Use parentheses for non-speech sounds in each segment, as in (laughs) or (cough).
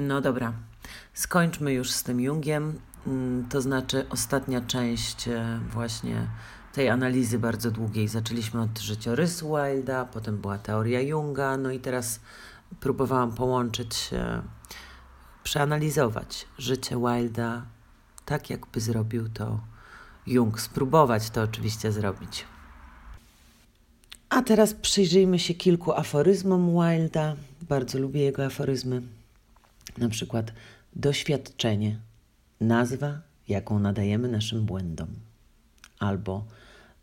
No dobra, skończmy już z tym Jungiem. Mm, to znaczy, ostatnia część e, właśnie tej analizy bardzo długiej. Zaczęliśmy od życiorysu Wilda, potem była teoria Junga, no i teraz próbowałam połączyć, przeanalizować życie Wilda tak, jakby zrobił to Jung. Spróbować to oczywiście zrobić. A teraz przyjrzyjmy się kilku aforyzmom Wilda. Bardzo lubię jego aforyzmy. Na przykład doświadczenie, nazwa, jaką nadajemy naszym błędom. Albo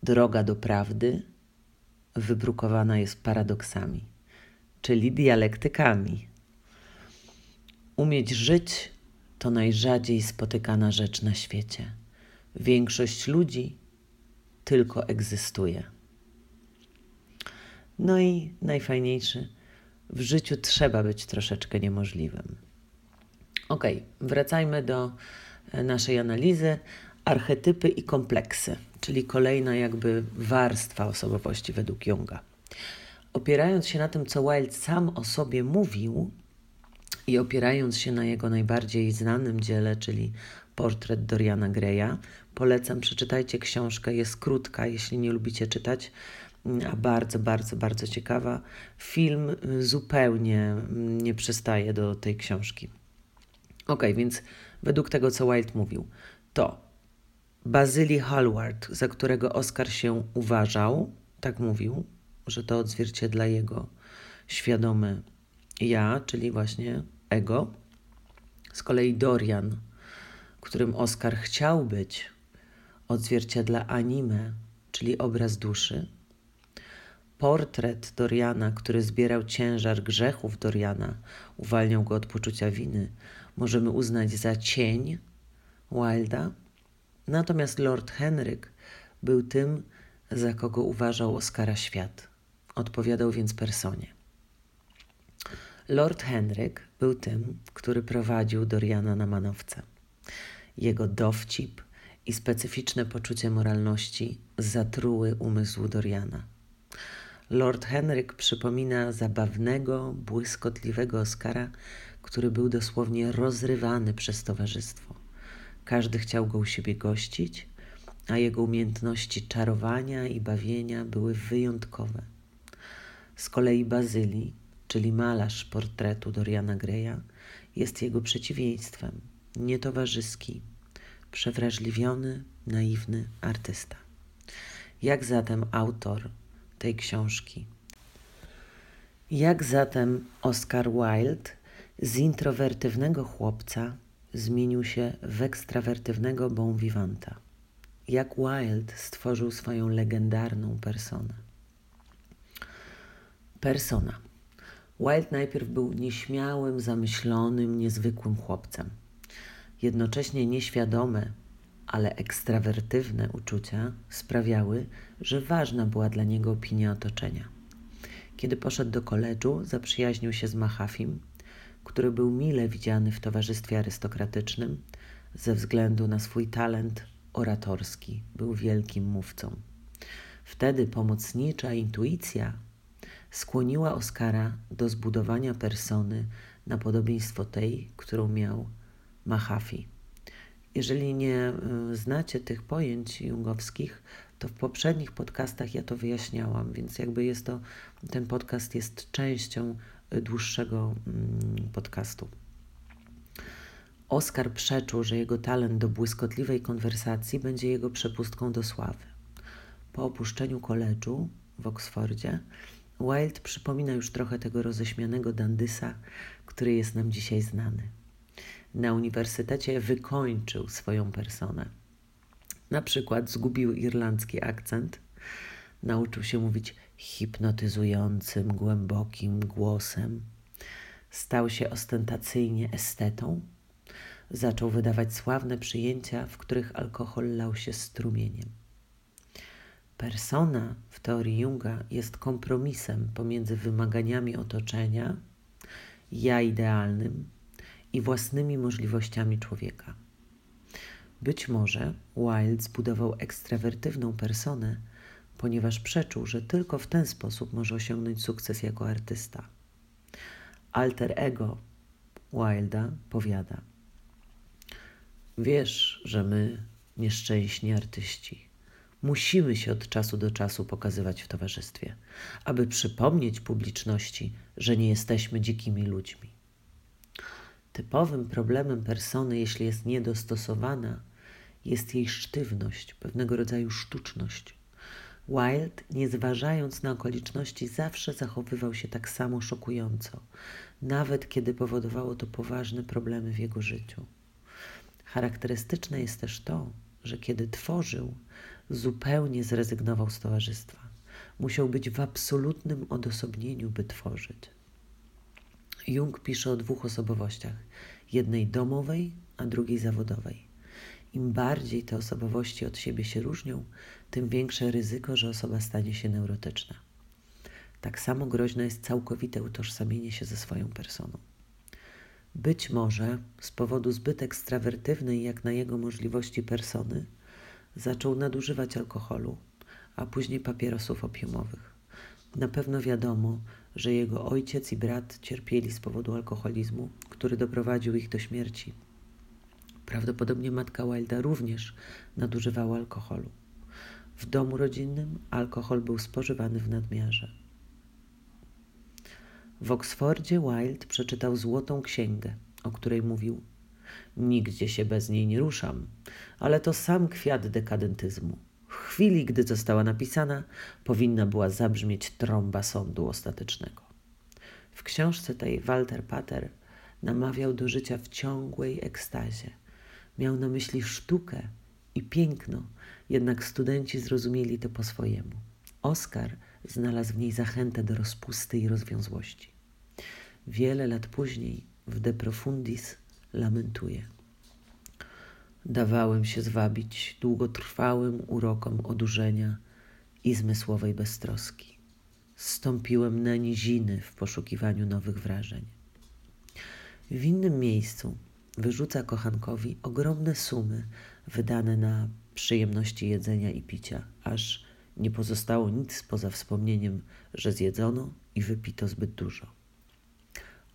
droga do prawdy wybrukowana jest paradoksami, czyli dialektykami. Umieć żyć to najrzadziej spotykana rzecz na świecie. Większość ludzi tylko egzystuje. No i najfajniejszy, w życiu trzeba być troszeczkę niemożliwym. Ok, wracajmy do e, naszej analizy. Archetypy i kompleksy, czyli kolejna jakby warstwa osobowości według Junga. Opierając się na tym, co Wilde sam o sobie mówił i opierając się na jego najbardziej znanym dziele, czyli portret Doriana Greya, polecam, przeczytajcie książkę, jest krótka, jeśli nie lubicie czytać, a bardzo, bardzo, bardzo ciekawa. Film zupełnie nie przystaje do tej książki. Ok, więc według tego, co Wilde mówił, to Bazyli Hallward, za którego Oscar się uważał, tak mówił, że to odzwierciedla jego świadome ja, czyli właśnie ego. Z kolei Dorian, którym Oscar chciał być, odzwierciedla anime, czyli obraz duszy. Portret Doriana, który zbierał ciężar grzechów Doriana, uwalniał go od poczucia winy, możemy uznać za cień Wilda. Natomiast Lord Henryk był tym, za kogo uważał Oscara świat. Odpowiadał więc personie. Lord Henryk był tym, który prowadził Doriana na manowce. Jego dowcip i specyficzne poczucie moralności zatruły umysł Doriana. Lord Henryk przypomina zabawnego, błyskotliwego Oscara, który był dosłownie rozrywany przez towarzystwo. Każdy chciał go u siebie gościć, a jego umiejętności czarowania i bawienia były wyjątkowe. Z kolei Bazylii, czyli malarz portretu Doriana Greya, jest jego przeciwieństwem, nietowarzyski, przewrażliwiony, naiwny artysta. Jak zatem autor tej książki? Jak zatem Oscar Wilde z introwertywnego chłopca zmienił się w ekstrawertywnego bon vivanta? Jak Wilde stworzył swoją legendarną personę? Persona. Wilde najpierw był nieśmiałym, zamyślonym, niezwykłym chłopcem. Jednocześnie nieświadome, ale ekstrawertywne uczucia sprawiały, że ważna była dla niego opinia otoczenia. Kiedy poszedł do koledżu, zaprzyjaźnił się z Mahafim, który był mile widziany w towarzystwie arystokratycznym ze względu na swój talent oratorski. Był wielkim mówcą. Wtedy pomocnicza intuicja skłoniła Oskara do zbudowania persony na podobieństwo tej, którą miał Mahafi. Jeżeli nie y, znacie tych pojęć jungowskich, to w poprzednich podcastach ja to wyjaśniałam, więc jakby jest to, ten podcast jest częścią dłuższego mm, podcastu. Oskar przeczuł, że jego talent do błyskotliwej konwersacji będzie jego przepustką do sławy. Po opuszczeniu koledżu w Oksfordzie Wilde przypomina już trochę tego roześmianego Dandysa, który jest nam dzisiaj znany. Na uniwersytecie wykończył swoją personę. Na przykład zgubił irlandzki akcent, nauczył się mówić hipnotyzującym, głębokim głosem, stał się ostentacyjnie estetą, zaczął wydawać sławne przyjęcia, w których alkohol lał się strumieniem. Persona w teorii Junga jest kompromisem pomiędzy wymaganiami otoczenia, ja idealnym i własnymi możliwościami człowieka. Być może Wilde zbudował ekstrawertywną personę, ponieważ przeczuł, że tylko w ten sposób może osiągnąć sukces jako artysta. Alter ego Wilda powiada: Wiesz, że my, nieszczęśni artyści, musimy się od czasu do czasu pokazywać w towarzystwie, aby przypomnieć publiczności, że nie jesteśmy dzikimi ludźmi. Typowym problemem persony, jeśli jest niedostosowana, jest jej sztywność, pewnego rodzaju sztuczność. Wilde, nie zważając na okoliczności, zawsze zachowywał się tak samo szokująco, nawet kiedy powodowało to poważne problemy w jego życiu. Charakterystyczne jest też to, że kiedy tworzył, zupełnie zrezygnował z towarzystwa. Musiał być w absolutnym odosobnieniu, by tworzyć. Jung pisze o dwóch osobowościach: jednej domowej, a drugiej zawodowej. Im bardziej te osobowości od siebie się różnią, tym większe ryzyko, że osoba stanie się neurotyczna. Tak samo groźne jest całkowite utożsamienie się ze swoją personą. Być może z powodu zbyt ekstrawertywnej jak na jego możliwości persony zaczął nadużywać alkoholu, a później papierosów opiumowych. Na pewno wiadomo, że jego ojciec i brat cierpieli z powodu alkoholizmu, który doprowadził ich do śmierci. Prawdopodobnie matka Wilda również nadużywała alkoholu. W domu rodzinnym alkohol był spożywany w nadmiarze. W Oksfordzie Wilde przeczytał Złotą Księgę, o której mówił: Nigdzie się bez niej nie ruszam, ale to sam kwiat dekadentyzmu. W chwili, gdy została napisana, powinna była zabrzmieć trąba sądu ostatecznego. W książce tej Walter Pater namawiał do życia w ciągłej ekstazie. Miał na myśli sztukę i piękno, jednak studenci zrozumieli to po swojemu. Oskar znalazł w niej zachętę do rozpusty i rozwiązłości. Wiele lat później w De Profundis lamentuje. Dawałem się zwabić długotrwałym urokom odurzenia i zmysłowej beztroski. Stąpiłem na niziny w poszukiwaniu nowych wrażeń. W innym miejscu wyrzuca kochankowi ogromne sumy wydane na przyjemności jedzenia i picia, aż nie pozostało nic poza wspomnieniem, że zjedzono i wypito zbyt dużo.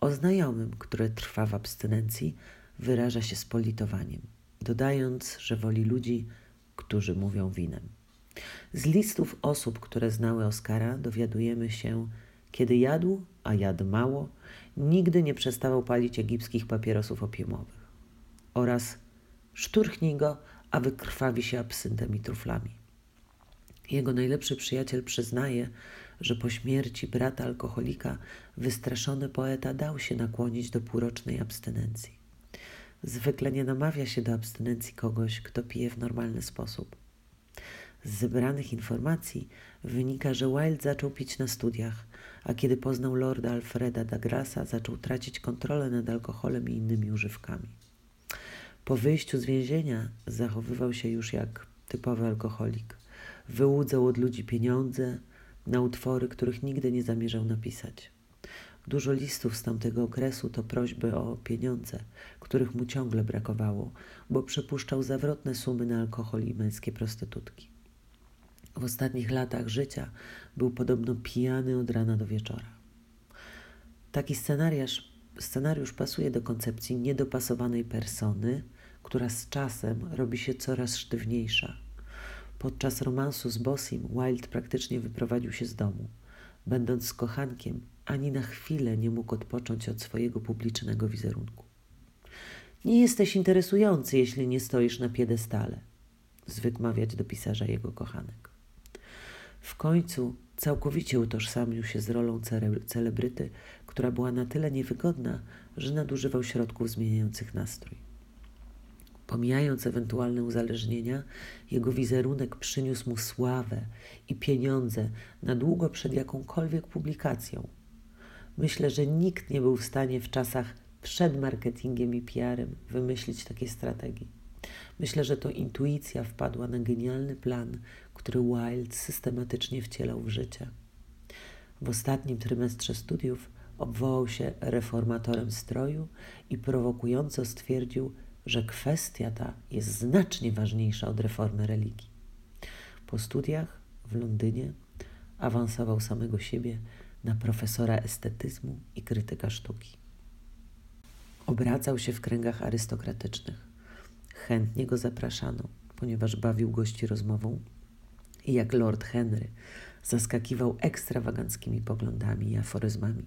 O znajomym, które trwa w abstynencji, wyraża się z politowaniem, dodając, że woli ludzi, którzy mówią winem. Z listów osób, które znały Oskara, dowiadujemy się, kiedy jadł, a jadł mało, nigdy nie przestawał palić egipskich papierosów opiumowych. Oraz szturchnij go, a wykrwawi się absyntem i truflami. Jego najlepszy przyjaciel przyznaje, że po śmierci brata alkoholika wystraszony poeta dał się nakłonić do półrocznej abstynencji. Zwykle nie namawia się do abstynencji kogoś, kto pije w normalny sposób. Z zebranych informacji wynika, że Wilde zaczął pić na studiach, a kiedy poznał lorda Alfreda Douglasa, zaczął tracić kontrolę nad alkoholem i innymi używkami. Po wyjściu z więzienia zachowywał się już jak typowy alkoholik. Wyłudzał od ludzi pieniądze na utwory, których nigdy nie zamierzał napisać. Dużo listów z tamtego okresu to prośby o pieniądze, których mu ciągle brakowało, bo przepuszczał zawrotne sumy na alkohol i męskie prostytutki. W ostatnich latach życia był podobno pijany od rana do wieczora. Taki scenariusz, scenariusz pasuje do koncepcji niedopasowanej persony, która z czasem robi się coraz sztywniejsza. Podczas romansu z Bossim Wilde praktycznie wyprowadził się z domu. Będąc z kochankiem, ani na chwilę nie mógł odpocząć od swojego publicznego wizerunku. Nie jesteś interesujący, jeśli nie stoisz na piedestale, zwykł mawiać do pisarza jego kochanek. W końcu całkowicie utożsamił się z rolą celebryty, która była na tyle niewygodna, że nadużywał środków zmieniających nastrój. Pomijając ewentualne uzależnienia, jego wizerunek przyniósł mu sławę i pieniądze na długo przed jakąkolwiek publikacją. Myślę, że nikt nie był w stanie w czasach przed marketingiem i PR-em wymyślić takiej strategii. Myślę, że to intuicja wpadła na genialny plan, który Wilde systematycznie wcielał w życie. W ostatnim trymestrze studiów obwołał się reformatorem stroju i prowokująco stwierdził, że kwestia ta jest znacznie ważniejsza od reformy religii. Po studiach w Londynie awansował samego siebie na profesora estetyzmu i krytyka sztuki. Obracał się w kręgach arystokratycznych. Chętnie go zapraszano, ponieważ bawił gości rozmową i jak Lord Henry zaskakiwał ekstrawaganckimi poglądami i aforyzmami.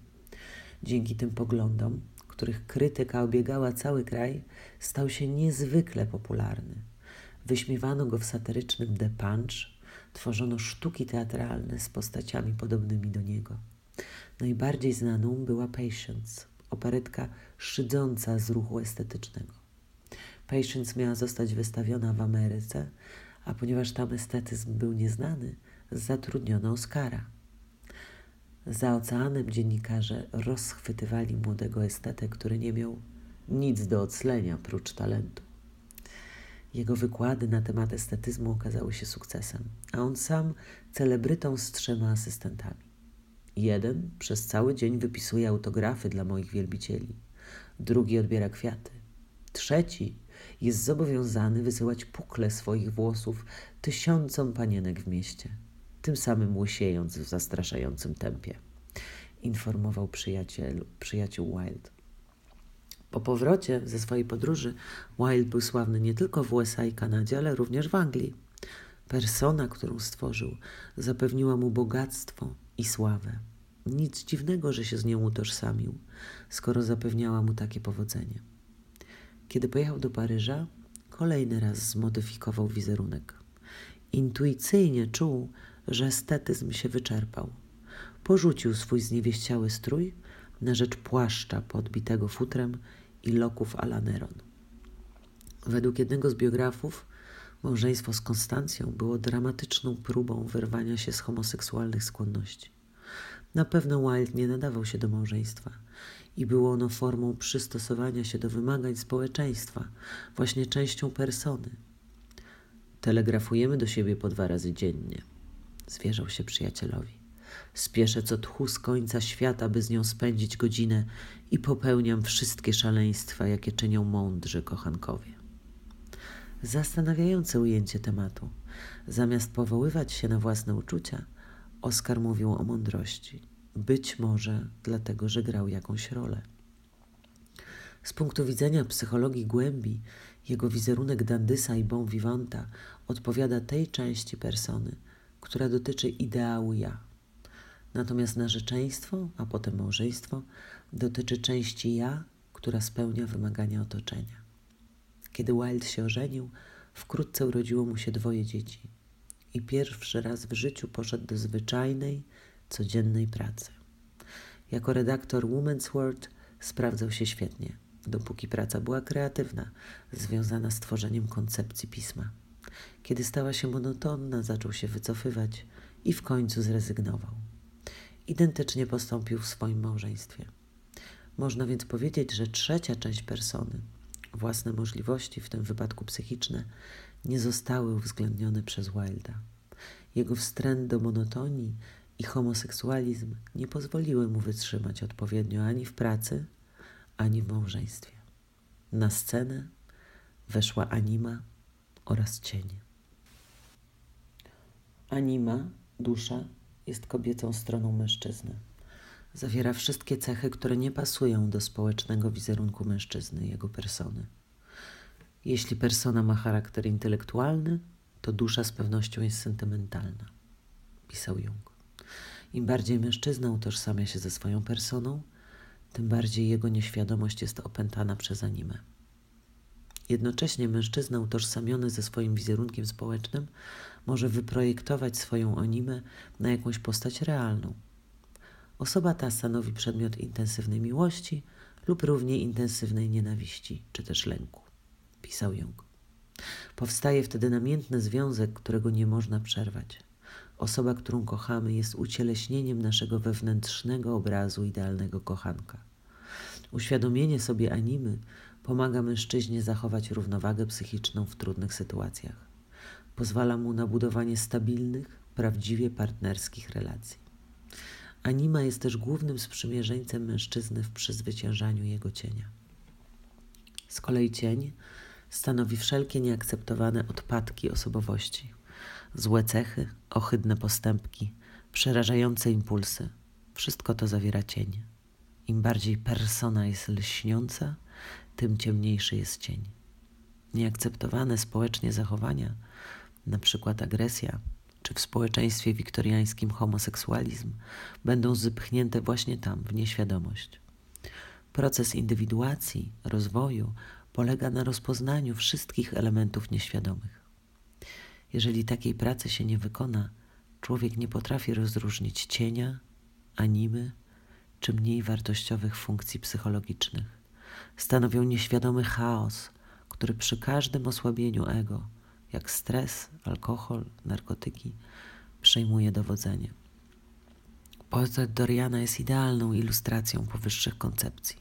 Dzięki tym poglądom, których krytyka obiegała cały kraj, stał się niezwykle popularny. Wyśmiewano go w satyrycznym The Punch, tworzono sztuki teatralne z postaciami podobnymi do niego. Najbardziej znaną była Patience, operetka szydząca z ruchu estetycznego. Patience miała zostać wystawiona w Ameryce, a ponieważ tam estetyzm był nieznany, zatrudniono Oscara. Za oceanem dziennikarze rozchwytywali młodego estetę, który nie miał nic do oclenia prócz talentu. Jego wykłady na temat estetyzmu okazały się sukcesem, a on sam celebrytą z trzema asystentami. Jeden przez cały dzień wypisuje autografy dla moich wielbicieli, drugi odbiera kwiaty, trzeci jest zobowiązany wysyłać pukle swoich włosów tysiącom panienek w mieście, tym samym łysiejąc w zastraszającym tempie, informował przyjaciel, przyjaciół Wild. Po powrocie ze swojej podróży Wild był sławny nie tylko w USA i Kanadzie, ale również w Anglii. Persona, którą stworzył, zapewniła mu bogactwo i sławę. Nic dziwnego, że się z nią utożsamił, skoro zapewniała mu takie powodzenie. Kiedy pojechał do Paryża, kolejny raz zmodyfikował wizerunek. Intuicyjnie czuł, że estetyzm się wyczerpał. Porzucił swój zniewieściały strój na rzecz płaszcza podbitego futrem i loków a la Neron. Według jednego z biografów małżeństwo z Konstancją było dramatyczną próbą wyrwania się z homoseksualnych skłonności. Na pewno Wilde nie nadawał się do małżeństwa i było ono formą przystosowania się do wymagań społeczeństwa, właśnie częścią persony. Telegrafujemy do siebie po dwa razy dziennie, zwierzał się przyjacielowi. Spieszę co tchu z końca świata, by z nią spędzić godzinę i popełniam wszystkie szaleństwa, jakie czynią mądrzy kochankowie. Zastanawiające ujęcie tematu. Zamiast powoływać się na własne uczucia, Oskar mówił o mądrości. Być może dlatego, że grał jakąś rolę. Z punktu widzenia psychologii głębi, jego wizerunek dandysa i bon vivanta odpowiada tej części persony, która dotyczy ideału ja. Natomiast narzeczeństwo, a potem małżeństwo, dotyczy części ja, która spełnia wymagania otoczenia. Kiedy Wilde się ożenił, wkrótce urodziło mu się dwoje dzieci i pierwszy raz w życiu poszedł do zwyczajnej, codziennej pracy. Jako redaktor Women's World sprawdzał się świetnie, dopóki praca była kreatywna, związana z tworzeniem koncepcji pisma. Kiedy stała się monotonna, zaczął się wycofywać i w końcu zrezygnował. Identycznie postąpił w swoim małżeństwie. Można więc powiedzieć, że trzecia część persony, własne możliwości, w tym wypadku psychiczne, nie zostały uwzględnione przez Wilda. Jego wstręt do monotonii i homoseksualizm nie pozwoliły mu wytrzymać odpowiednio ani w pracy, ani w małżeństwie. Na scenę weszła anima oraz cień. Anima, dusza, jest kobiecą stroną mężczyzny. Zawiera wszystkie cechy, które nie pasują do społecznego wizerunku mężczyzny, jego persony. Jeśli persona ma charakter intelektualny, to dusza z pewnością jest sentymentalna, pisał Jung. Im bardziej mężczyzna utożsamia się ze swoją personą, tym bardziej jego nieświadomość jest opętana przez animę. Jednocześnie mężczyzna utożsamiony ze swoim wizerunkiem społecznym może wyprojektować swoją animę na jakąś postać realną. Osoba ta stanowi przedmiot intensywnej miłości lub równie intensywnej nienawiści czy też lęku, pisał Jung. Powstaje wtedy namiętny związek, którego nie można przerwać. Osoba, którą kochamy, jest ucieleśnieniem naszego wewnętrznego obrazu idealnego kochanka. Uświadomienie sobie animy pomaga mężczyźnie zachować równowagę psychiczną w trudnych sytuacjach. Pozwala mu na budowanie stabilnych, prawdziwie partnerskich relacji. Anima jest też głównym sprzymierzeńcem mężczyzny w przezwyciężaniu jego cienia. Z kolei cień stanowi wszelkie nieakceptowane odpadki osobowości złe cechy, ohydne postępki, przerażające impulsy. Wszystko to zawiera cień. Im bardziej persona jest lśniąca, tym ciemniejszy jest cień. Nieakceptowane społecznie zachowania, na przykład agresja, czy w społeczeństwie wiktoriańskim homoseksualizm, będą zepchnięte właśnie tam, w nieświadomość. Proces indywiduacji, rozwoju polega na rozpoznaniu wszystkich elementów nieświadomych. Jeżeli takiej pracy się nie wykona, człowiek nie potrafi rozróżnić cienia, animy czy mniej wartościowych funkcji psychologicznych. Stanowią nieświadomy chaos, który przy każdym osłabieniu ego, jak stres, alkohol, narkotyki, przejmuje dowodzenie. Portret Doriana jest idealną ilustracją powyższych koncepcji.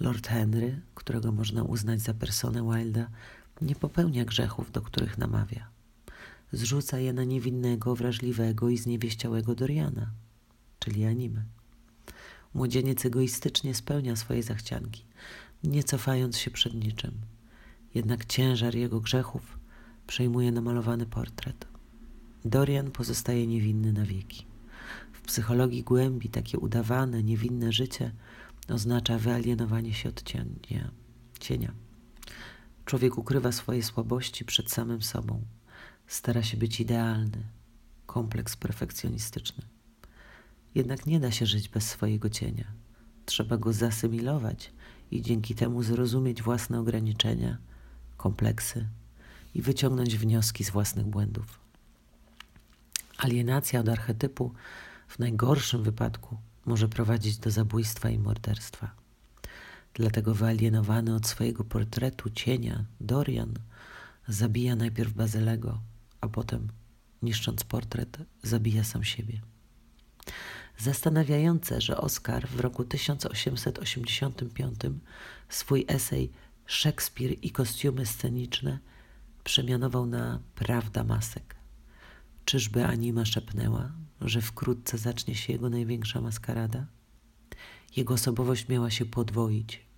Lord Henry, którego można uznać za personę Wilda, nie popełnia grzechów, do których namawia. Zrzuca je na niewinnego, wrażliwego i zniewieściałego Doriana, czyli anime. Młodzieniec egoistycznie spełnia swoje zachcianki, nie cofając się przed niczym. Jednak ciężar jego grzechów przejmuje namalowany portret. Dorian pozostaje niewinny na wieki. W psychologii głębi takie udawane, niewinne życie oznacza wyalienowanie się od cienia. cienia. Człowiek ukrywa swoje słabości przed samym sobą. Stara się być idealny. Kompleks perfekcjonistyczny. Jednak nie da się żyć bez swojego cienia. Trzeba go zasymilować i dzięki temu zrozumieć własne ograniczenia, kompleksy i wyciągnąć wnioski z własnych błędów. Alienacja od archetypu w najgorszym wypadku może prowadzić do zabójstwa i morderstwa. Dlatego wyalienowany od swojego portretu cienia Dorian zabija najpierw Bazylego, a potem, niszcząc portret, zabija sam siebie. Zastanawiające, że Oscar w roku 1885 swój esej Szekspir i kostiumy sceniczne przemianował na Prawda masek. Czyżby Anima szepnęła, że wkrótce zacznie się jego największa maskarada? Jego osobowość miała się podwoić.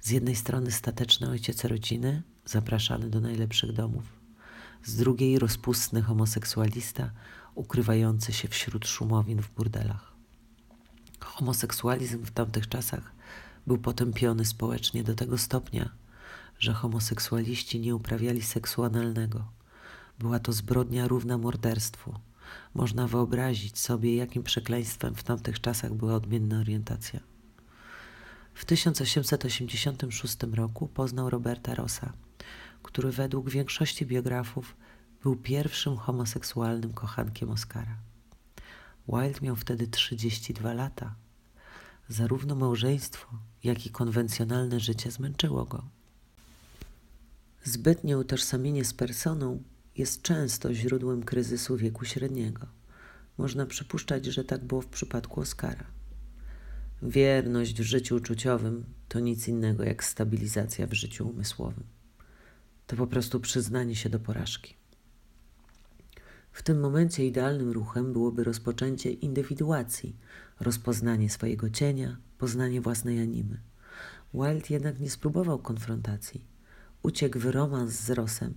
Z jednej strony stateczny ojciec rodziny, zapraszany do najlepszych domów, z drugiej rozpustny homoseksualista, ukrywający się wśród szumowin w burdelach. Homoseksualizm w tamtych czasach był potępiony społecznie do tego stopnia, że homoseksualiści nie uprawiali seksu analnego. Była to zbrodnia równa morderstwu. Można wyobrazić sobie, jakim przekleństwem w tamtych czasach była odmienna orientacja. W 1886 roku poznał Roberta Rossa, który według większości biografów był pierwszym homoseksualnym kochankiem Oscara. Wilde miał wtedy 32 lata. Zarówno małżeństwo, jak i konwencjonalne życie zmęczyło go. Zbytnie utożsamienie z personą jest często źródłem kryzysu wieku średniego. Można przypuszczać, że tak było w przypadku Oscara. Wierność w życiu uczuciowym to nic innego jak stabilizacja w życiu umysłowym. To po prostu przyznanie się do porażki. W tym momencie idealnym ruchem byłoby rozpoczęcie indywiduacji, rozpoznanie swojego cienia, poznanie własnej animy. Wilde jednak nie spróbował konfrontacji. Uciekł w romans z Rosem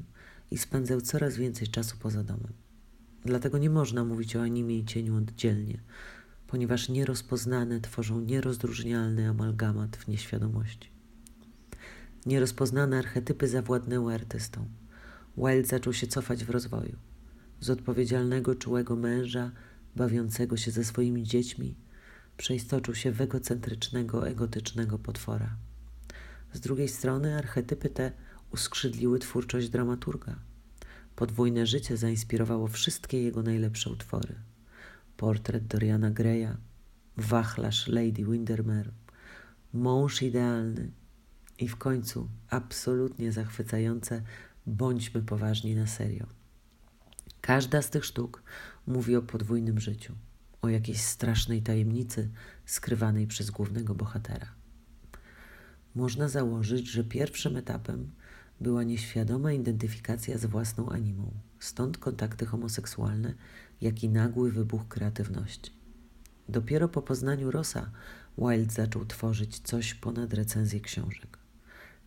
i spędzał coraz więcej czasu poza domem. Dlatego nie można mówić o animie i cieniu oddzielnie, ponieważ nierozpoznane tworzą nierozróżnialny amalgamat w nieświadomości. Nierozpoznane archetypy zawładnęły artystą. Wilde zaczął się cofać w rozwoju z odpowiedzialnego, czułego męża, bawiącego się ze swoimi dziećmi, przeistoczył się w egocentrycznego, egotycznego potwora. Z drugiej strony archetypy te uskrzydliły twórczość dramaturga. Podwójne życie zainspirowało wszystkie jego najlepsze utwory. Portret Doriana Greya, wachlarz Lady Windermere, mąż idealny i w końcu absolutnie zachwycające Bądźmy poważni na serio. Każda z tych sztuk mówi o podwójnym życiu, o jakiejś strasznej tajemnicy skrywanej przez głównego bohatera. Można założyć, że pierwszym etapem była nieświadoma identyfikacja z własną animą, stąd kontakty homoseksualne, jak i nagły wybuch kreatywności. Dopiero po poznaniu Rosa Wilde zaczął tworzyć coś ponad recenzję książek.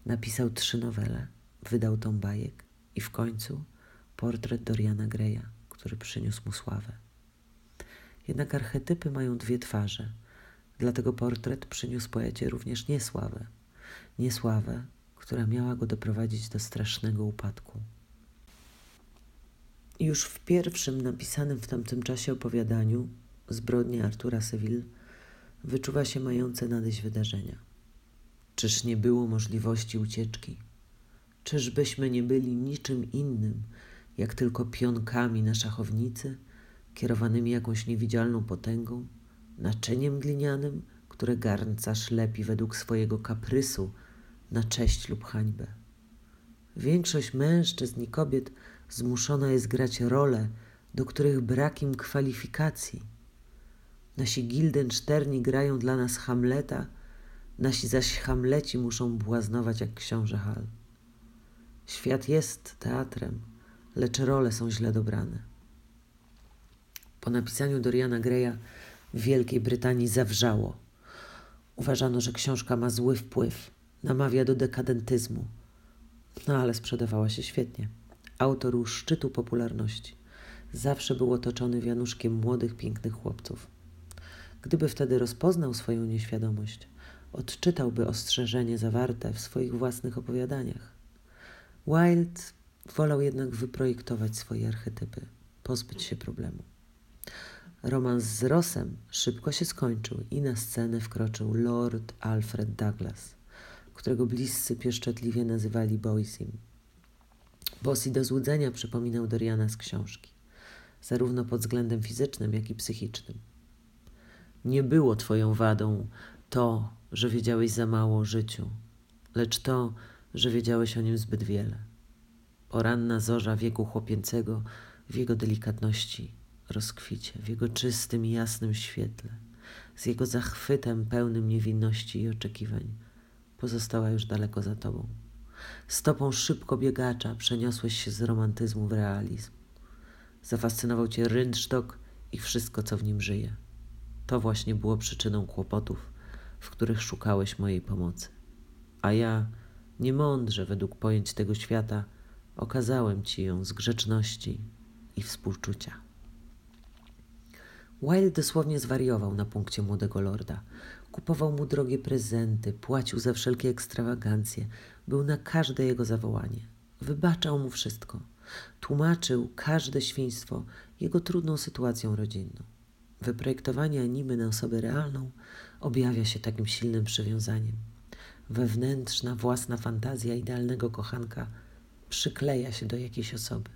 Napisał trzy nowele, wydał tom bajek i w końcu portret Doriana Greya, który przyniósł mu sławę. Jednak archetypy mają dwie twarze, dlatego portret przyniósł poecie również niesławę. niesławę, która miała go doprowadzić do strasznego upadku. Już w pierwszym napisanym w tamtym czasie opowiadaniu Zbrodnie Artura Seville wyczuwa się mające nadejść wydarzenia. Czyż nie było możliwości ucieczki? Czyżbyśmy nie byli niczym innym, jak tylko pionkami na szachownicy, kierowanymi jakąś niewidzialną potęgą, naczyniem glinianym, które garncarz lepi według swojego kaprysu na cześć lub hańbę. Większość mężczyzn i kobiet zmuszona jest grać role, do których brak im kwalifikacji. Nasi Gildensterni grają dla nas Hamleta, nasi zaś Hamleci muszą błaznować jak książę Hal. Świat jest teatrem, lecz role są źle dobrane. Po napisaniu Doriana Greya w Wielkiej Brytanii zawrzało. Uważano, że książka ma zły wpływ, namawia do dekadentyzmu. No ale sprzedawała się świetnie. Autor u szczytu popularności. Zawsze był otoczony wianuszkiem młodych, pięknych chłopców. Gdyby wtedy rozpoznał swoją nieświadomość, odczytałby ostrzeżenie zawarte w swoich własnych opowiadaniach. Wilde wolał jednak wyprojektować swoje archetypy, pozbyć się problemu. Romans z Rossem szybko się skończył i na scenę wkroczył Lord Alfred Douglas, którego bliscy pieszczotliwie nazywali Boysim. Bossy do złudzenia przypominał Doriana z książki, zarówno pod względem fizycznym, jak i psychicznym. Nie było twoją wadą to, że wiedziałeś za mało o życiu, lecz to, że wiedziałeś o nim zbyt wiele. Poranna zorza wieku chłopięcego w jego delikatności, rozkwicie, w jego czystym i jasnym świetle, z jego zachwytem pełnym niewinności i oczekiwań, pozostała już daleko za tobą. Stopą szybko biegacza przeniosłeś się z romantyzmu w realizm. Zafascynował cię rynsztok i wszystko, co w nim żyje. To właśnie było przyczyną kłopotów, w których szukałeś mojej pomocy. A ja, niemądrze według pojęć tego świata, okazałem ci ją z grzeczności i współczucia. Wilde dosłownie zwariował na punkcie młodego lorda. Kupował mu drogie prezenty, płacił za wszelkie ekstrawagancje, był na każde jego zawołanie. Wybaczał mu wszystko. Tłumaczył każde świństwo jego trudną sytuacją rodzinną. Wyprojektowanie animy na osobę realną objawia się takim silnym przywiązaniem. Wewnętrzna, własna fantazja idealnego kochanka przykleja się do jakiejś osoby.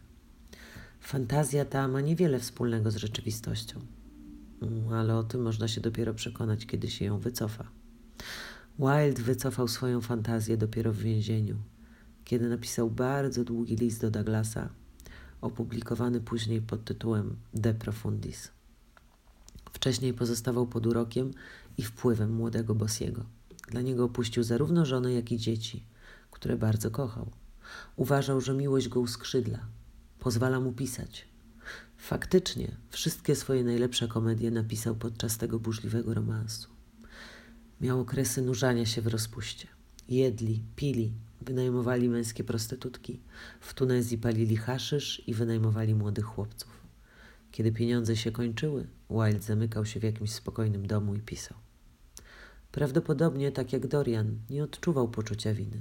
Fantazja ta ma niewiele wspólnego z rzeczywistością, ale o tym można się dopiero przekonać, kiedy się ją wycofa. Wilde wycofał swoją fantazję dopiero w więzieniu, kiedy napisał bardzo długi list do Douglasa, opublikowany później pod tytułem De Profundis. Wcześniej pozostawał pod urokiem i wpływem młodego Bossiego. Dla niego opuścił zarówno żonę, jak i dzieci, które bardzo kochał. Uważał, że miłość go uskrzydla, pozwala mu pisać. Faktycznie wszystkie swoje najlepsze komedie napisał podczas tego burzliwego romansu. Miał okresy nurzania się w rozpuście. Jedli, pili, wynajmowali męskie prostytutki. W Tunezji palili haszysz i wynajmowali młodych chłopców. Kiedy pieniądze się kończyły, Wilde zamykał się w jakimś spokojnym domu i pisał. Prawdopodobnie, tak jak Dorian, nie odczuwał poczucia winy.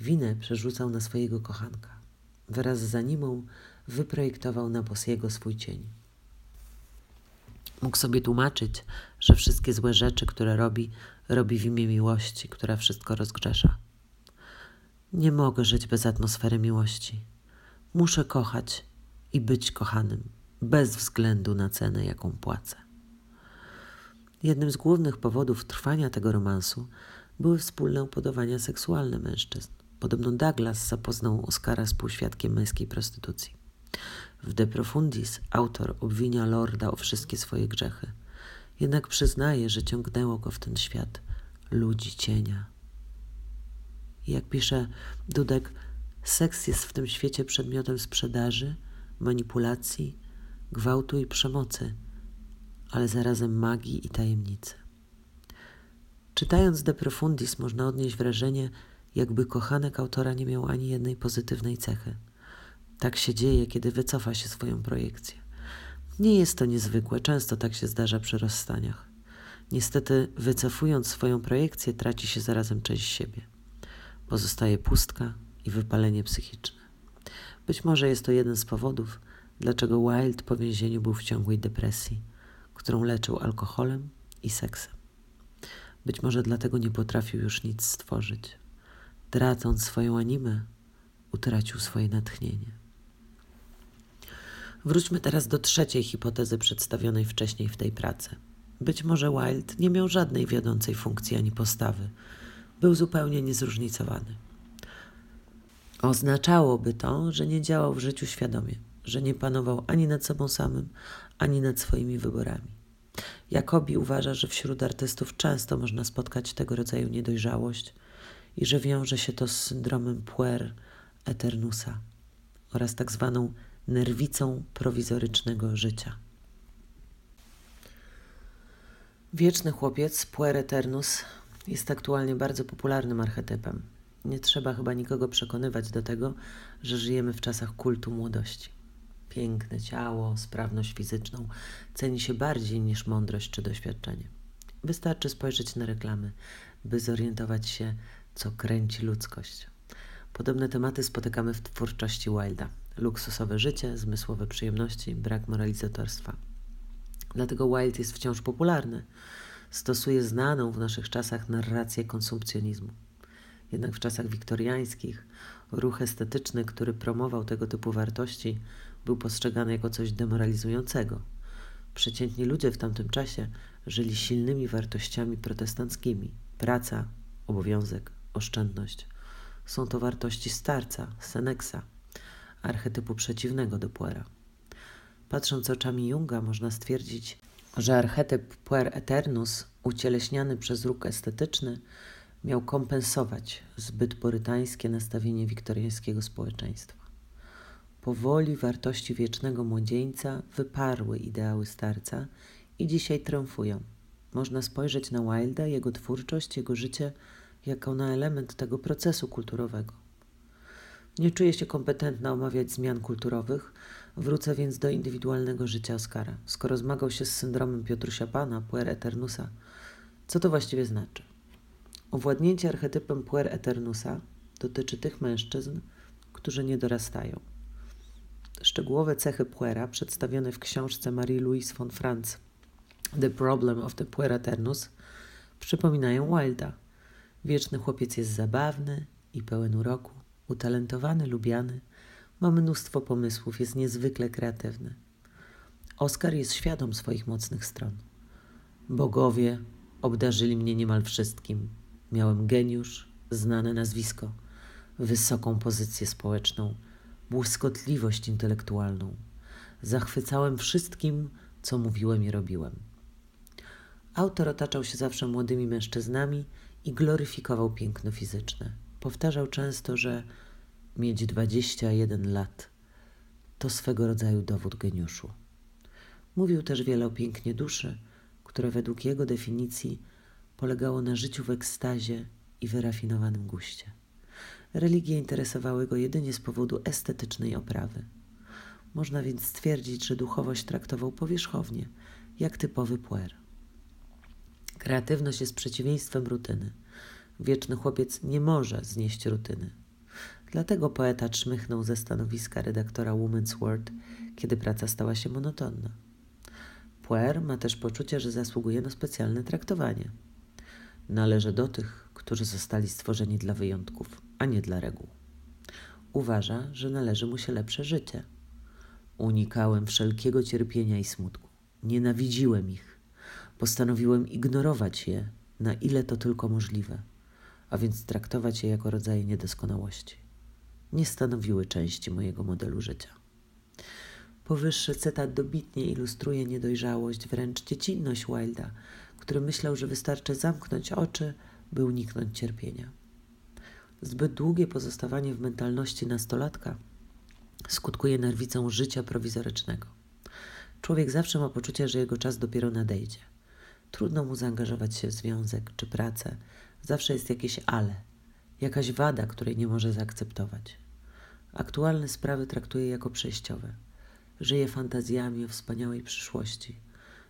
Winę przerzucał na swojego kochanka. Wraz z animą wyprojektował na Bosiego swój cień. Mógł sobie tłumaczyć, że wszystkie złe rzeczy, które robi, robi w imię miłości, która wszystko rozgrzesza. Nie mogę żyć bez atmosfery miłości. Muszę kochać i być kochanym, bez względu na cenę, jaką płacę. Jednym z głównych powodów trwania tego romansu były wspólne upodobania seksualne mężczyzn. Podobno Douglas zapoznał Oscara z półświadkiem męskiej prostytucji. W De Profundis autor obwinia Lorda o wszystkie swoje grzechy, jednak przyznaje, że ciągnęło go w ten świat ludzi cienia. Jak pisze Dudek, seks jest w tym świecie przedmiotem sprzedaży, manipulacji, gwałtu i przemocy, ale zarazem magii i tajemnicy. Czytając De Profundis można odnieść wrażenie, jakby kochanek autora nie miał ani jednej pozytywnej cechy. Tak się dzieje, kiedy wycofa się swoją projekcję. Nie jest to niezwykłe, często tak się zdarza przy rozstaniach. Niestety, wycofując swoją projekcję, traci się zarazem część siebie. Pozostaje pustka i wypalenie psychiczne. Być może jest to jeden z powodów, dlaczego Wilde po więzieniu był w ciągłej depresji, którą leczył alkoholem i seksem. Być może dlatego nie potrafił już nic stworzyć. Tracąc swoją animę, utracił swoje natchnienie. Wróćmy teraz do trzeciej hipotezy przedstawionej wcześniej w tej pracy. Być może Wilde nie miał żadnej wiodącej funkcji ani postawy. Był zupełnie niezróżnicowany. Oznaczałoby to, że nie działał w życiu świadomie, że nie panował ani nad sobą samym, ani nad swoimi wyborami. Jakobi uważa, że wśród artystów często można spotkać tego rodzaju niedojrzałość i że wiąże się to z syndromem puer eternusa oraz tak zwaną nerwicą prowizorycznego życia. Wieczny chłopiec, puer eternus, jest aktualnie bardzo popularnym archetypem. Nie trzeba chyba nikogo przekonywać do tego, że żyjemy w czasach kultu młodości. Piękne ciało, sprawność fizyczną ceni się bardziej niż mądrość czy doświadczenie. Wystarczy spojrzeć na reklamy, by zorientować się, co kręci ludzkość. Podobne tematy spotykamy w twórczości Wilda. Luksusowe życie, zmysłowe przyjemności, brak moralizatorstwa. Dlatego Wild jest wciąż popularny. Stosuje znaną w naszych czasach narrację konsumpcjonizmu. Jednak w czasach wiktoriańskich ruch estetyczny, który promował tego typu wartości, był postrzegany jako coś demoralizującego. Przeciętni ludzie w tamtym czasie żyli silnymi wartościami protestanckimi: praca, obowiązek, oszczędność. Są to wartości starca, Senexa, archetypu przeciwnego do Puera. Patrząc oczami Junga, można stwierdzić, że archetyp puer eternus, ucieleśniany przez ruch estetyczny, miał kompensować zbyt porytańskie nastawienie wiktoriańskiego społeczeństwa. Powoli wartości wiecznego młodzieńca wyparły ideały starca i dzisiaj triumfują. Można spojrzeć na Wilda, jego twórczość, jego życie jako na element tego procesu kulturowego. Nie czuję się kompetentna omawiać zmian kulturowych, wrócę więc do indywidualnego życia Oskara. Skoro zmagał się z syndromem Piotrusia Pana, puer eternusa, co to właściwie znaczy? Owładnięcie archetypem puer eternusa dotyczy tych mężczyzn, którzy nie dorastają. Szczegółowe cechy puera przedstawione w książce Marie-Louise von Franz The Problem of the Puer Eternus przypominają Wilda. Wieczny chłopiec jest zabawny i pełen uroku, utalentowany, lubiany, ma mnóstwo pomysłów, jest niezwykle kreatywny. Oskar jest świadom swoich mocnych stron. Bogowie obdarzyli mnie niemal wszystkim. Miałem geniusz, znane nazwisko, wysoką pozycję społeczną, błyskotliwość intelektualną. Zachwycałem wszystkim, co mówiłem i robiłem. Autor otaczał się zawsze młodymi mężczyznami i gloryfikował piękno fizyczne. Powtarzał często, że mieć 21 lat to swego rodzaju dowód geniuszu. Mówił też wiele o pięknie duszy, które według jego definicji polegało na życiu w ekstazie i wyrafinowanym guście. Religie interesowały go jedynie z powodu estetycznej oprawy. Można więc stwierdzić, że duchowość traktował powierzchownie, jak typowy puer. Kreatywność jest przeciwieństwem rutyny. Wieczny chłopiec nie może znieść rutyny. Dlatego poeta czmychnął ze stanowiska redaktora Woman's World, kiedy praca stała się monotonna. Puer ma też poczucie, że zasługuje na specjalne traktowanie. Należy do tych, którzy zostali stworzeni dla wyjątków, a nie dla reguł. Uważa, że należy mu się lepsze życie. Unikałem wszelkiego cierpienia i smutku. Nienawidziłem ich. Postanowiłem ignorować je, na ile to tylko możliwe, a więc traktować je jako rodzaje niedoskonałości. Nie stanowiły części mojego modelu życia. Powyższy cytat dobitnie ilustruje niedojrzałość, wręcz dziecinność Wilda, który myślał, że wystarczy zamknąć oczy, by uniknąć cierpienia. Zbyt długie pozostawanie w mentalności nastolatka skutkuje nerwicą życia prowizorycznego. Człowiek zawsze ma poczucie, że jego czas dopiero nadejdzie. Trudno mu zaangażować się w związek czy pracę. Zawsze jest jakieś ale, jakaś wada, której nie może zaakceptować. Aktualne sprawy traktuje jako przejściowe. Żyje fantazjami o wspaniałej przyszłości,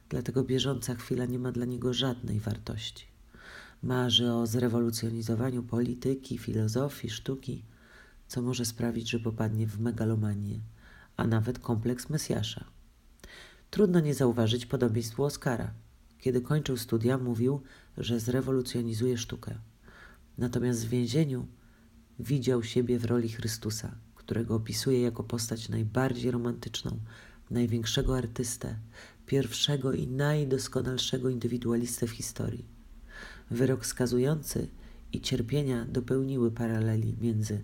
dlatego bieżąca chwila nie ma dla niego żadnej wartości. Marzy o zrewolucjonizowaniu polityki, filozofii, sztuki, co może sprawić, że popadnie w megalomanię, a nawet kompleks Mesjasza. Trudno nie zauważyć podobieństwu Oscara. Kiedy kończył studia, mówił, że zrewolucjonizuje sztukę. Natomiast w więzieniu widział siebie w roli Chrystusa, którego opisuje jako postać najbardziej romantyczną, największego artystę, pierwszego i najdoskonalszego indywidualistę w historii. Wyrok skazujący i cierpienia dopełniły paraleli między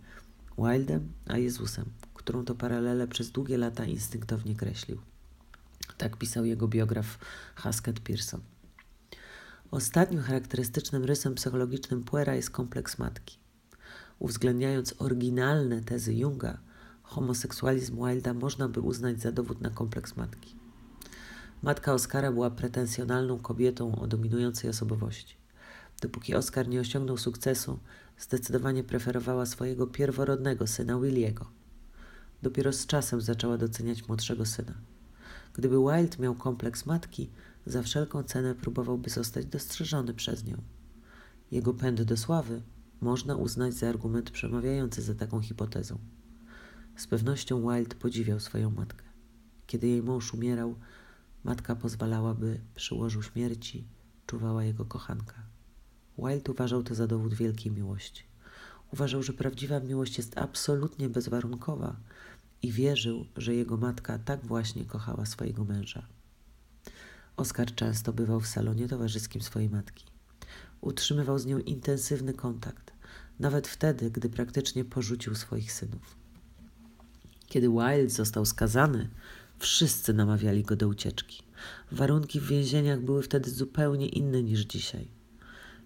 Wildem a Jezusem, którą to paralelę przez długie lata instynktownie kreślił. Tak pisał jego biograf Haskett Pearson. Ostatnim charakterystycznym rysem psychologicznym Puera jest kompleks matki. Uwzględniając oryginalne tezy Junga, homoseksualizm Wilda można by uznać za dowód na kompleks matki. Matka Oscara była pretensjonalną kobietą o dominującej osobowości. Dopóki Oscar nie osiągnął sukcesu, zdecydowanie preferowała swojego pierworodnego syna Williego. Dopiero z czasem zaczęła doceniać młodszego syna. Gdyby Wilde miał kompleks matki, za wszelką cenę próbowałby zostać dostrzeżony przez nią. Jego pęd do sławy można uznać za argument przemawiający za taką hipotezą. Z pewnością Wilde podziwiał swoją matkę. Kiedy jej mąż umierał, matka pozwalała, by przy łożu śmierci czuwała jego kochanka. Wilde uważał to za dowód wielkiej miłości. Uważał, że prawdziwa miłość jest absolutnie bezwarunkowa i wierzył, że jego matka tak właśnie kochała swojego męża. Oskar często bywał w salonie towarzyskim swojej matki. Utrzymywał z nią intensywny kontakt, nawet wtedy, gdy praktycznie porzucił swoich synów. Kiedy Wilde został skazany, wszyscy namawiali go do ucieczki. Warunki w więzieniach były wtedy zupełnie inne niż dzisiaj.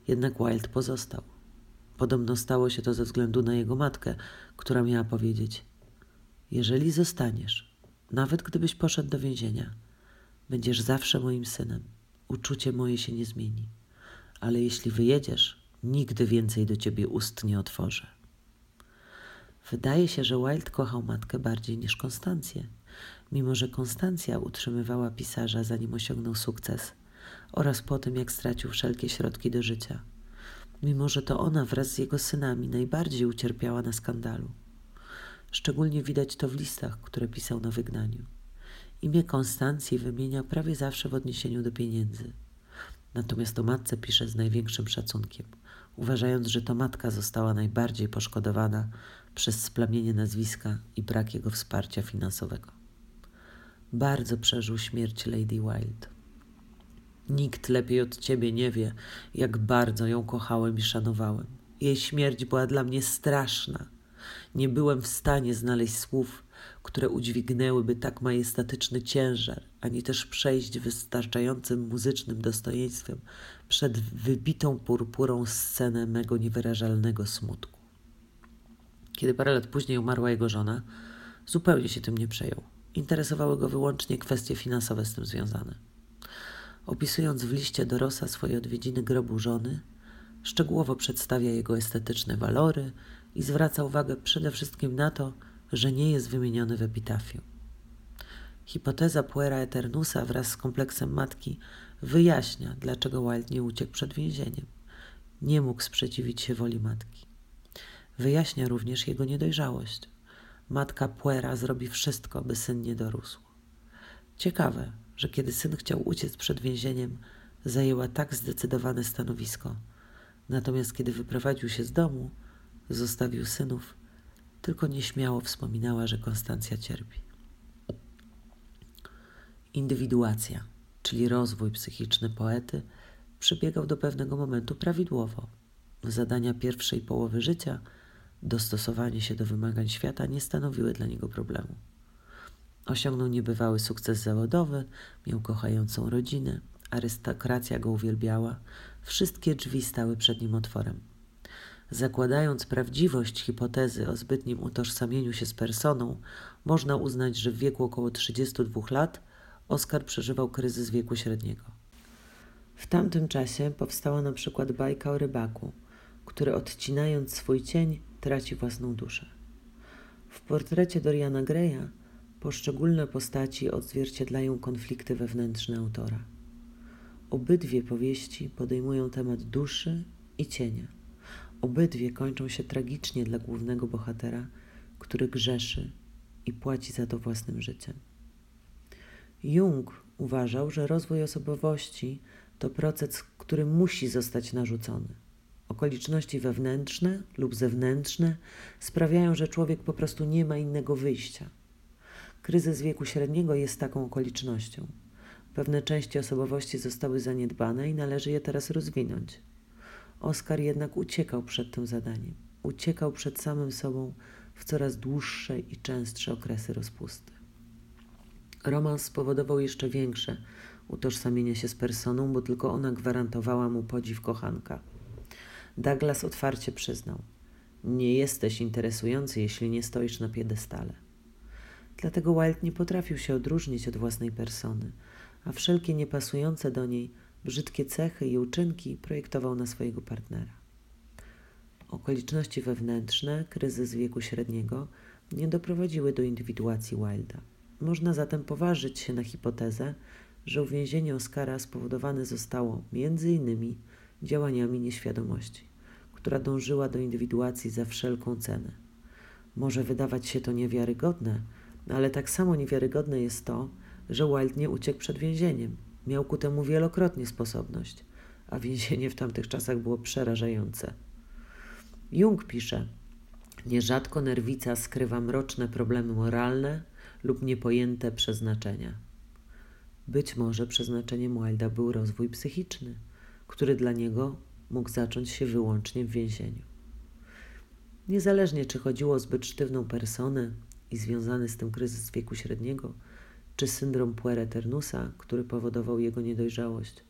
Jednak Wilde pozostał. Podobno stało się to ze względu na jego matkę, która miała powiedzieć: Jeżeli zostaniesz, nawet gdybyś poszedł do więzienia, będziesz zawsze moim synem. Uczucie moje się nie zmieni. Ale jeśli wyjedziesz, nigdy więcej do ciebie ust nie otworzę. Wydaje się, że Wilde kochał matkę bardziej niż Konstancję, mimo że Konstancja utrzymywała pisarza zanim osiągnął sukces oraz po tym, jak stracił wszelkie środki do życia, mimo że to ona wraz z jego synami najbardziej ucierpiała na skandalu. Szczególnie widać to w listach, które pisał na wygnaniu. Imię Konstancji wymienia prawie zawsze w odniesieniu do pieniędzy. Natomiast o matce pisze z największym szacunkiem, uważając, że to matka została najbardziej poszkodowana przez splamienie nazwiska i brak jego wsparcia finansowego. Bardzo przeżył śmierć Lady Wild. Nikt lepiej od ciebie nie wie, jak bardzo ją kochałem i szanowałem. Jej śmierć była dla mnie straszna. Nie byłem w stanie znaleźć słów, które udźwignęłyby tak majestatyczny ciężar, ani też przejść wystarczającym muzycznym dostojeństwem przed wybitą purpurą scenę mego niewyrażalnego smutku. Kiedy parę lat później umarła jego żona, zupełnie się tym nie przejął. Interesowały go wyłącznie kwestie finansowe z tym związane. Opisując w liście do Rosa swoje odwiedziny grobu żony, szczegółowo przedstawia jego estetyczne walory i zwraca uwagę przede wszystkim na to, że nie jest wymieniony w epitafium. Hipoteza Puera Eternusa wraz z kompleksem matki wyjaśnia, dlaczego Wilde nie uciekł przed więzieniem. Nie mógł sprzeciwić się woli matki. Wyjaśnia również jego niedojrzałość. Matka Puera zrobi wszystko, by syn nie dorósł. Ciekawe, że kiedy syn chciał uciec przed więzieniem, zajęła tak zdecydowane stanowisko. Natomiast kiedy wyprowadził się z domu, zostawił synów, tylko nieśmiało wspominała, że Konstancja cierpi. Indywiduacja, czyli rozwój psychiczny poety, przebiegał do pewnego momentu prawidłowo. Zadania pierwszej połowy życia, dostosowanie się do wymagań świata nie stanowiły dla niego problemu. Osiągnął niebywały sukces zawodowy, miał kochającą rodzinę, arystokracja go uwielbiała, wszystkie drzwi stały przed nim otworem. Zakładając prawdziwość hipotezy o zbytnim utożsamieniu się z personą, można uznać, że w wieku około 32 lat Oskar przeżywał kryzys wieku średniego. W tamtym czasie powstała na przykład bajka o rybaku, który odcinając swój cień traci własną duszę. W portrecie Doriana Greya poszczególne postaci odzwierciedlają konflikty wewnętrzne autora. Obydwie powieści podejmują temat duszy i cienia. Obydwie kończą się tragicznie dla głównego bohatera, który grzeszy i płaci za to własnym życiem. Jung uważał, że rozwój osobowości to proces, który musi zostać narzucony. Okoliczności wewnętrzne lub zewnętrzne sprawiają, że człowiek po prostu nie ma innego wyjścia. Kryzys wieku średniego jest taką okolicznością. Pewne części osobowości zostały zaniedbane i należy je teraz rozwinąć. Oskar jednak uciekał przed tym zadaniem. Uciekał przed samym sobą w coraz dłuższe i częstsze okresy rozpusty. Romans spowodował jeszcze większe utożsamienie się z personą, bo tylko ona gwarantowała mu podziw kochanka. Douglas otwarcie przyznał: Nie jesteś interesujący, jeśli nie stoisz na piedestale. Dlatego Wilde nie potrafił się odróżnić od własnej persony, a wszelkie niepasujące do niej brzydkie cechy i uczynki projektował na swojego partnera. Okoliczności wewnętrzne, kryzys wieku średniego, nie doprowadziły do indywiduacji Wilda. Można zatem poważyć się na hipotezę, że uwięzienie Oscara spowodowane zostało innymi działaniami nieświadomości, która dążyła do indywiduacji za wszelką cenę. Może wydawać się to niewiarygodne, ale tak samo niewiarygodne jest to, że Wilde nie uciekł przed więzieniem. Miał ku temu wielokrotnie sposobność, a więzienie w tamtych czasach było przerażające. Jung pisze, nierzadko nerwica skrywa mroczne problemy moralne lub niepojęte przeznaczenia. Być może przeznaczeniem Wilda był rozwój psychiczny, który dla niego mógł zacząć się wyłącznie w więzieniu. Niezależnie czy chodziło o zbyt sztywną personę i związany z tym kryzys wieku średniego, czy syndrom puereternusa, który powodował jego niedojrzałość,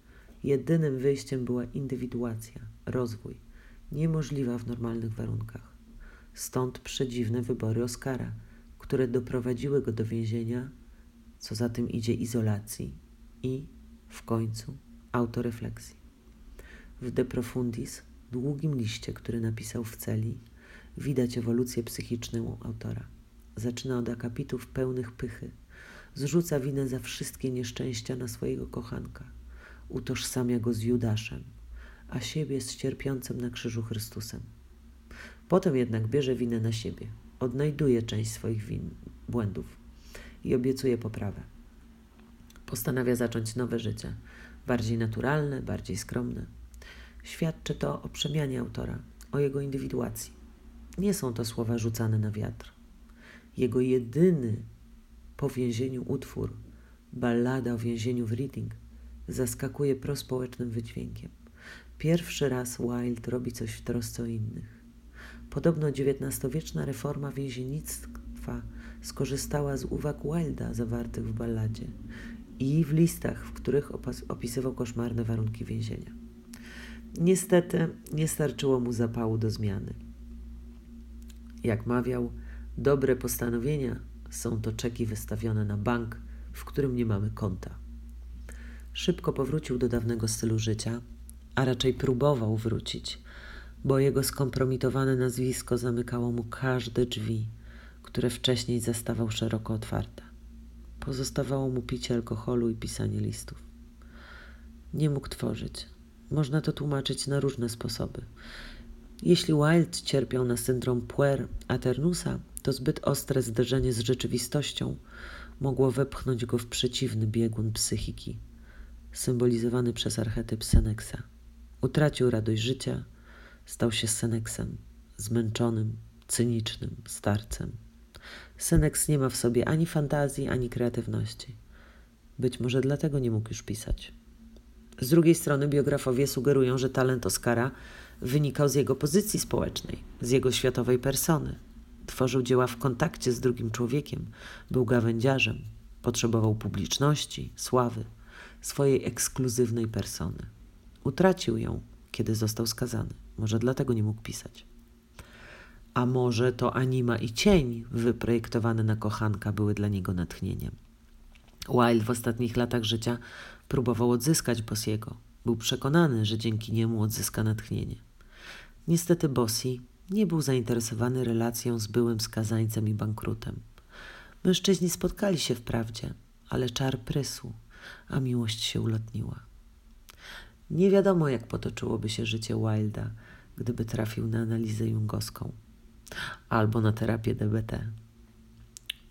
jedynym wyjściem była indywiduacja, rozwój, niemożliwa w normalnych warunkach. Stąd przedziwne wybory Oscara, które doprowadziły go do więzienia, co za tym idzie izolacji i, w końcu, autorefleksji. W De Profundis, długim liście, który napisał w celi, widać ewolucję psychiczną autora. Zaczyna od akapitów pełnych pychy. Zrzuca winę za wszystkie nieszczęścia na swojego kochanka. Utożsamia go z Judaszem, a siebie z cierpiącym na krzyżu Chrystusem. Potem jednak bierze winę na siebie, odnajduje część swoich win, błędów i obiecuje poprawę. Postanawia zacząć nowe życie, bardziej naturalne, bardziej skromne. Świadczy to o przemianie autora, o jego indywiduacji. Nie są to słowa rzucane na wiatr. Jego jedyny po więzieniu utwór, ballada o więzieniu w Reading, zaskakuje prospołecznym wydźwiękiem. Pierwszy raz Wilde robi coś w trosce o innych. Podobno XIX-wieczna reforma więziennictwa skorzystała z uwag Wilda zawartych w balladzie i w listach, w których opisywał koszmarne warunki więzienia. Niestety nie starczyło mu zapału do zmiany. Jak mawiał, dobre postanowienia są to czeki wystawione na bank, w którym nie mamy konta. Szybko powrócił do dawnego stylu życia, a raczej próbował wrócić, bo jego skompromitowane nazwisko zamykało mu każde drzwi, które wcześniej zastawał szeroko otwarte. Pozostawało mu picie alkoholu i pisanie listów. Nie mógł tworzyć. Można to tłumaczyć na różne sposoby. Jeśli Wilde cierpiał na syndrom puer aternusa, to zbyt ostre zderzenie z rzeczywistością mogło wepchnąć go w przeciwny biegun psychiki, symbolizowany przez archetyp Seneksa. Utracił radość życia, stał się Seneksem, zmęczonym, cynicznym starcem. Seneks nie ma w sobie ani fantazji, ani kreatywności. Być może dlatego nie mógł już pisać. Z drugiej strony biografowie sugerują, że talent Oscara wynikał z jego pozycji społecznej, z jego światowej persony. Tworzył dzieła w kontakcie z drugim człowiekiem, był gawędziarzem, potrzebował publiczności, sławy, swojej ekskluzywnej persony. Utracił ją, kiedy został skazany. Może dlatego nie mógł pisać. A może to anima i cień wyprojektowane na kochanka były dla niego natchnieniem. Wilde w ostatnich latach życia próbował odzyskać Bossiego. Był przekonany, że dzięki niemu odzyska natchnienie. Niestety Bossi nie był zainteresowany relacją z byłym skazańcem i bankrutem. Mężczyźni spotkali się wprawdzie, ale czar prysł, a miłość się ulotniła. Nie wiadomo, jak potoczyłoby się życie Wilda, gdyby trafił na analizę jungowską albo na terapię DBT.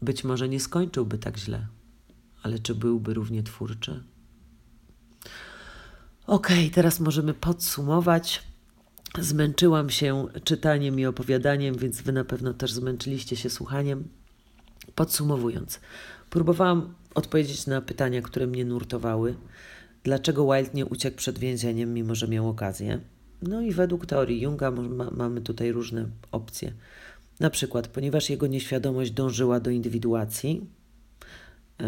Być może nie skończyłby tak źle, ale czy byłby równie twórczy? Okej, okay, teraz możemy podsumować. Zmęczyłam się czytaniem i opowiadaniem, więc Wy na pewno też zmęczyliście się słuchaniem. Podsumowując, próbowałam odpowiedzieć na pytania, które mnie nurtowały. Dlaczego Wild nie uciekł przed więzieniem, mimo że miał okazję? No i według teorii Junga ma, mamy tutaj różne opcje. Na przykład, ponieważ jego nieświadomość dążyła do indywiduacji yy,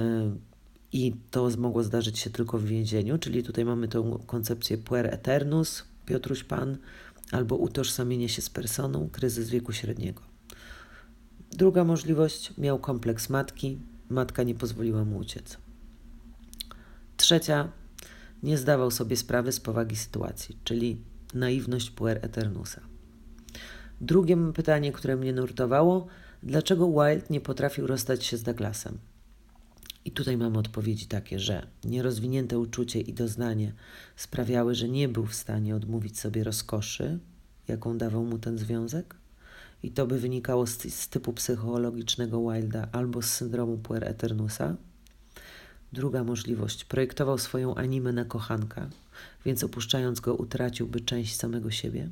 i to mogło zdarzyć się tylko w więzieniu, czyli tutaj mamy tą koncepcję puer eternus, Piotruś Pan, albo utożsamienie się z personą, kryzys wieku średniego. Druga możliwość, miał kompleks matki, matka nie pozwoliła mu uciec. Trzecia, nie zdawał sobie sprawy z powagi sytuacji, czyli naiwność puer eternusa. Drugie pytanie, które mnie nurtowało, dlaczego Wilde nie potrafił rozstać się z Douglasem? I tutaj mamy odpowiedzi takie, że nierozwinięte uczucie i doznanie sprawiały, że nie był w stanie odmówić sobie rozkoszy, jaką dawał mu ten związek, i to by wynikało z, z typu psychologicznego Wilda albo z syndromu puer eternusa. Druga możliwość, projektował swoją animę na kochanka, więc opuszczając go utraciłby część samego siebie.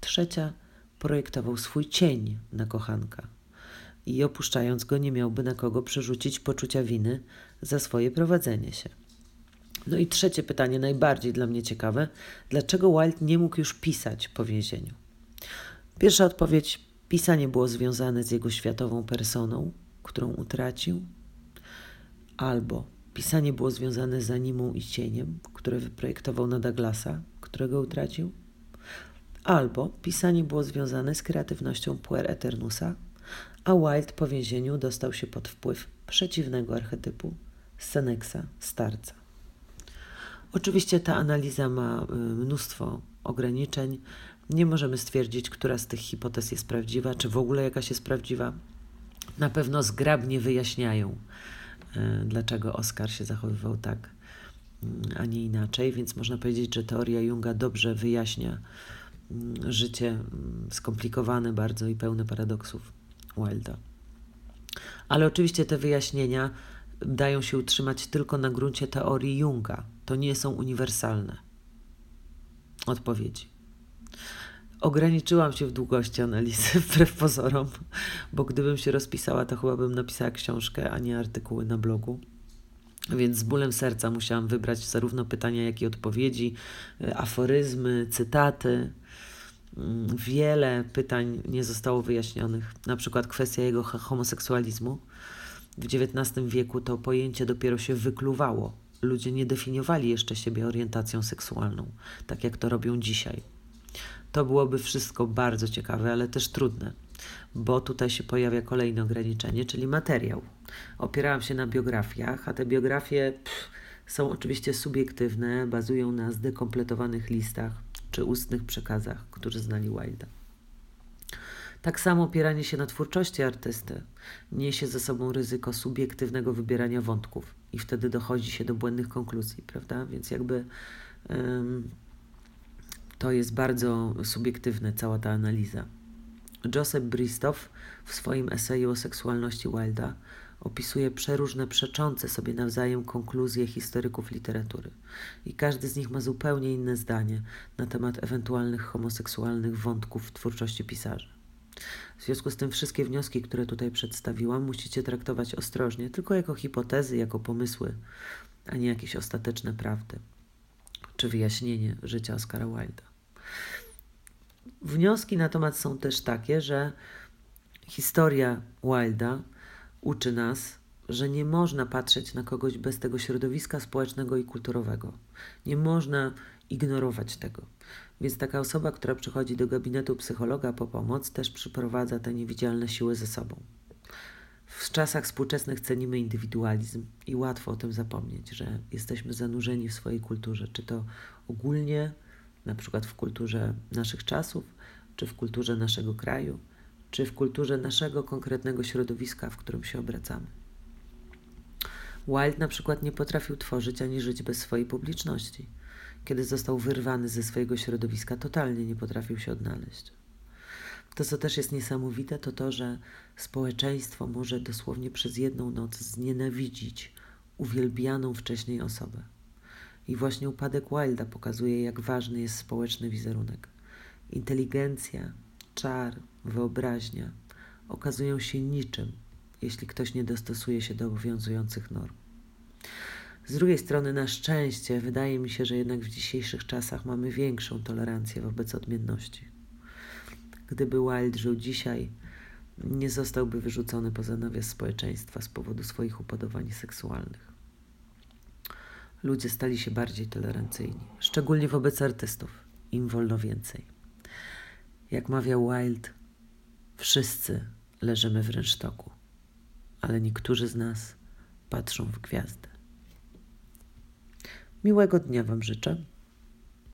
Trzecia, projektował swój cień na kochanka i opuszczając go nie miałby na kogo przerzucić poczucia winy za swoje prowadzenie się. No i trzecie pytanie, najbardziej dla mnie ciekawe, dlaczego Wild nie mógł już pisać po więzieniu? Pierwsza odpowiedź: pisanie było związane z jego światową personą, którą utracił, albo pisanie było związane z animą i cieniem, które wyprojektował na Douglasa, którego utracił, albo pisanie było związane z kreatywnością Puer Eternusa, a Wild po więzieniu dostał się pod wpływ przeciwnego archetypu Senexa, starca. Oczywiście ta analiza ma y, mnóstwo ograniczeń. Nie możemy stwierdzić, która z tych hipotez jest prawdziwa, czy w ogóle jakaś jest prawdziwa. Na pewno zgrabnie wyjaśniają, y, dlaczego Oskar się zachowywał tak, y, a nie inaczej, więc można powiedzieć, że teoria Junga dobrze wyjaśnia życie skomplikowane bardzo i pełne paradoksów Wilda. Ale oczywiście te wyjaśnienia dają się utrzymać tylko na gruncie teorii Junga. To nie są uniwersalne odpowiedzi. Ograniczyłam się w długości analizy, (laughs) wbrew pozorom, bo gdybym się rozpisała, to chyba bym napisała książkę, a nie artykuły na blogu. Więc z bólem serca musiałam wybrać zarówno pytania, jak i odpowiedzi, e, aforyzmy, cytaty. Mm, wiele pytań nie zostało wyjaśnionych, na przykład kwestia jego homoseksualizmu. W XIX wieku to pojęcie dopiero się wykluwało. Ludzie nie definiowali jeszcze siebie orientacją seksualną, tak jak to robią dzisiaj. To byłoby wszystko bardzo ciekawe, ale też trudne, bo tutaj się pojawia kolejne ograniczenie, czyli materiał. Opierałam się na biografiach, a te biografie pff, są oczywiście subiektywne, bazują na zdekompletowanych listach czy ustnych przekazach, którzy znali Wilda. Tak samo opieranie się na twórczości artysty niesie ze sobą ryzyko subiektywnego wybierania wątków i wtedy dochodzi się do błędnych konkluzji, prawda? Więc jakby to jest bardzo subiektywne, cała ta analiza. Joseph Bristow w swoim eseju o seksualności Wilda opisuje przeróżne przeczące sobie nawzajem konkluzje historyków literatury i każdy z nich ma zupełnie inne zdanie na temat ewentualnych homoseksualnych wątków w twórczości pisarza. W związku z tym wszystkie wnioski, które tutaj przedstawiłam, musicie traktować ostrożnie, tylko jako hipotezy, jako pomysły, a nie jakieś ostateczne prawdy czy wyjaśnienie życia Oscara Wilda. Wnioski natomiast są też takie, że historia Wilda uczy nas, że nie można patrzeć na kogoś bez tego środowiska społecznego i kulturowego. Nie można ignorować tego. Więc taka osoba, która przychodzi do gabinetu psychologa po pomoc, też przyprowadza te niewidzialne siły ze sobą. W czasach współczesnych cenimy indywidualizm i łatwo o tym zapomnieć, że jesteśmy zanurzeni w swojej kulturze, czy to ogólnie, na przykład w kulturze naszych czasów, czy w kulturze naszego kraju, czy w kulturze naszego konkretnego środowiska, w którym się obracamy. Wilde na przykład nie potrafił tworzyć ani żyć bez swojej publiczności kiedy został wyrwany ze swojego środowiska, totalnie nie potrafił się odnaleźć. To, co też jest niesamowite, to to, że społeczeństwo może dosłownie przez jedną noc znienawidzić uwielbianą wcześniej osobę. I właśnie upadek Wilda pokazuje, jak ważny jest społeczny wizerunek. Inteligencja, czar, wyobraźnia okazują się niczym, jeśli ktoś nie dostosuje się do obowiązujących norm. Z drugiej strony, na szczęście, wydaje mi się, że jednak w dzisiejszych czasach mamy większą tolerancję wobec odmienności. Gdyby Wild żył dzisiaj, nie zostałby wyrzucony poza nawias społeczeństwa z powodu swoich upodobań seksualnych. Ludzie stali się bardziej tolerancyjni, szczególnie wobec artystów. Im wolno więcej. Jak mawiał Wild, wszyscy leżymy w rynsztoku, ale niektórzy z nas patrzą w gwiazdę. Miłego dnia Wam życzę.